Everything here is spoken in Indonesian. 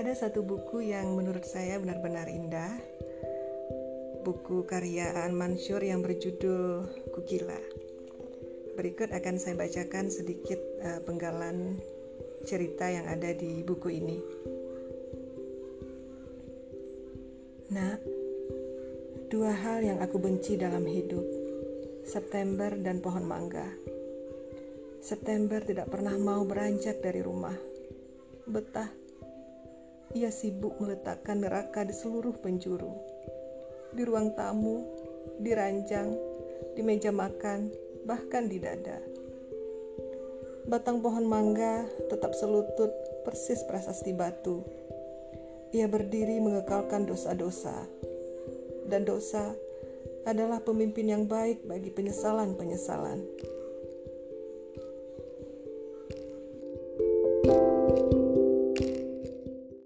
Ada satu buku yang menurut saya benar-benar indah. Buku karya An Mansur yang berjudul Kukila. Berikut akan saya bacakan sedikit uh, penggalan cerita yang ada di buku ini. Nah, dua hal yang aku benci dalam hidup, September dan pohon mangga. September tidak pernah mau beranjak dari rumah. Betah. Ia sibuk meletakkan neraka di seluruh penjuru. Di ruang tamu, di ranjang, di meja makan, bahkan di dada. Batang pohon mangga tetap selutut persis prasasti batu. Ia berdiri mengekalkan dosa-dosa. Dan dosa adalah pemimpin yang baik bagi penyesalan-penyesalan.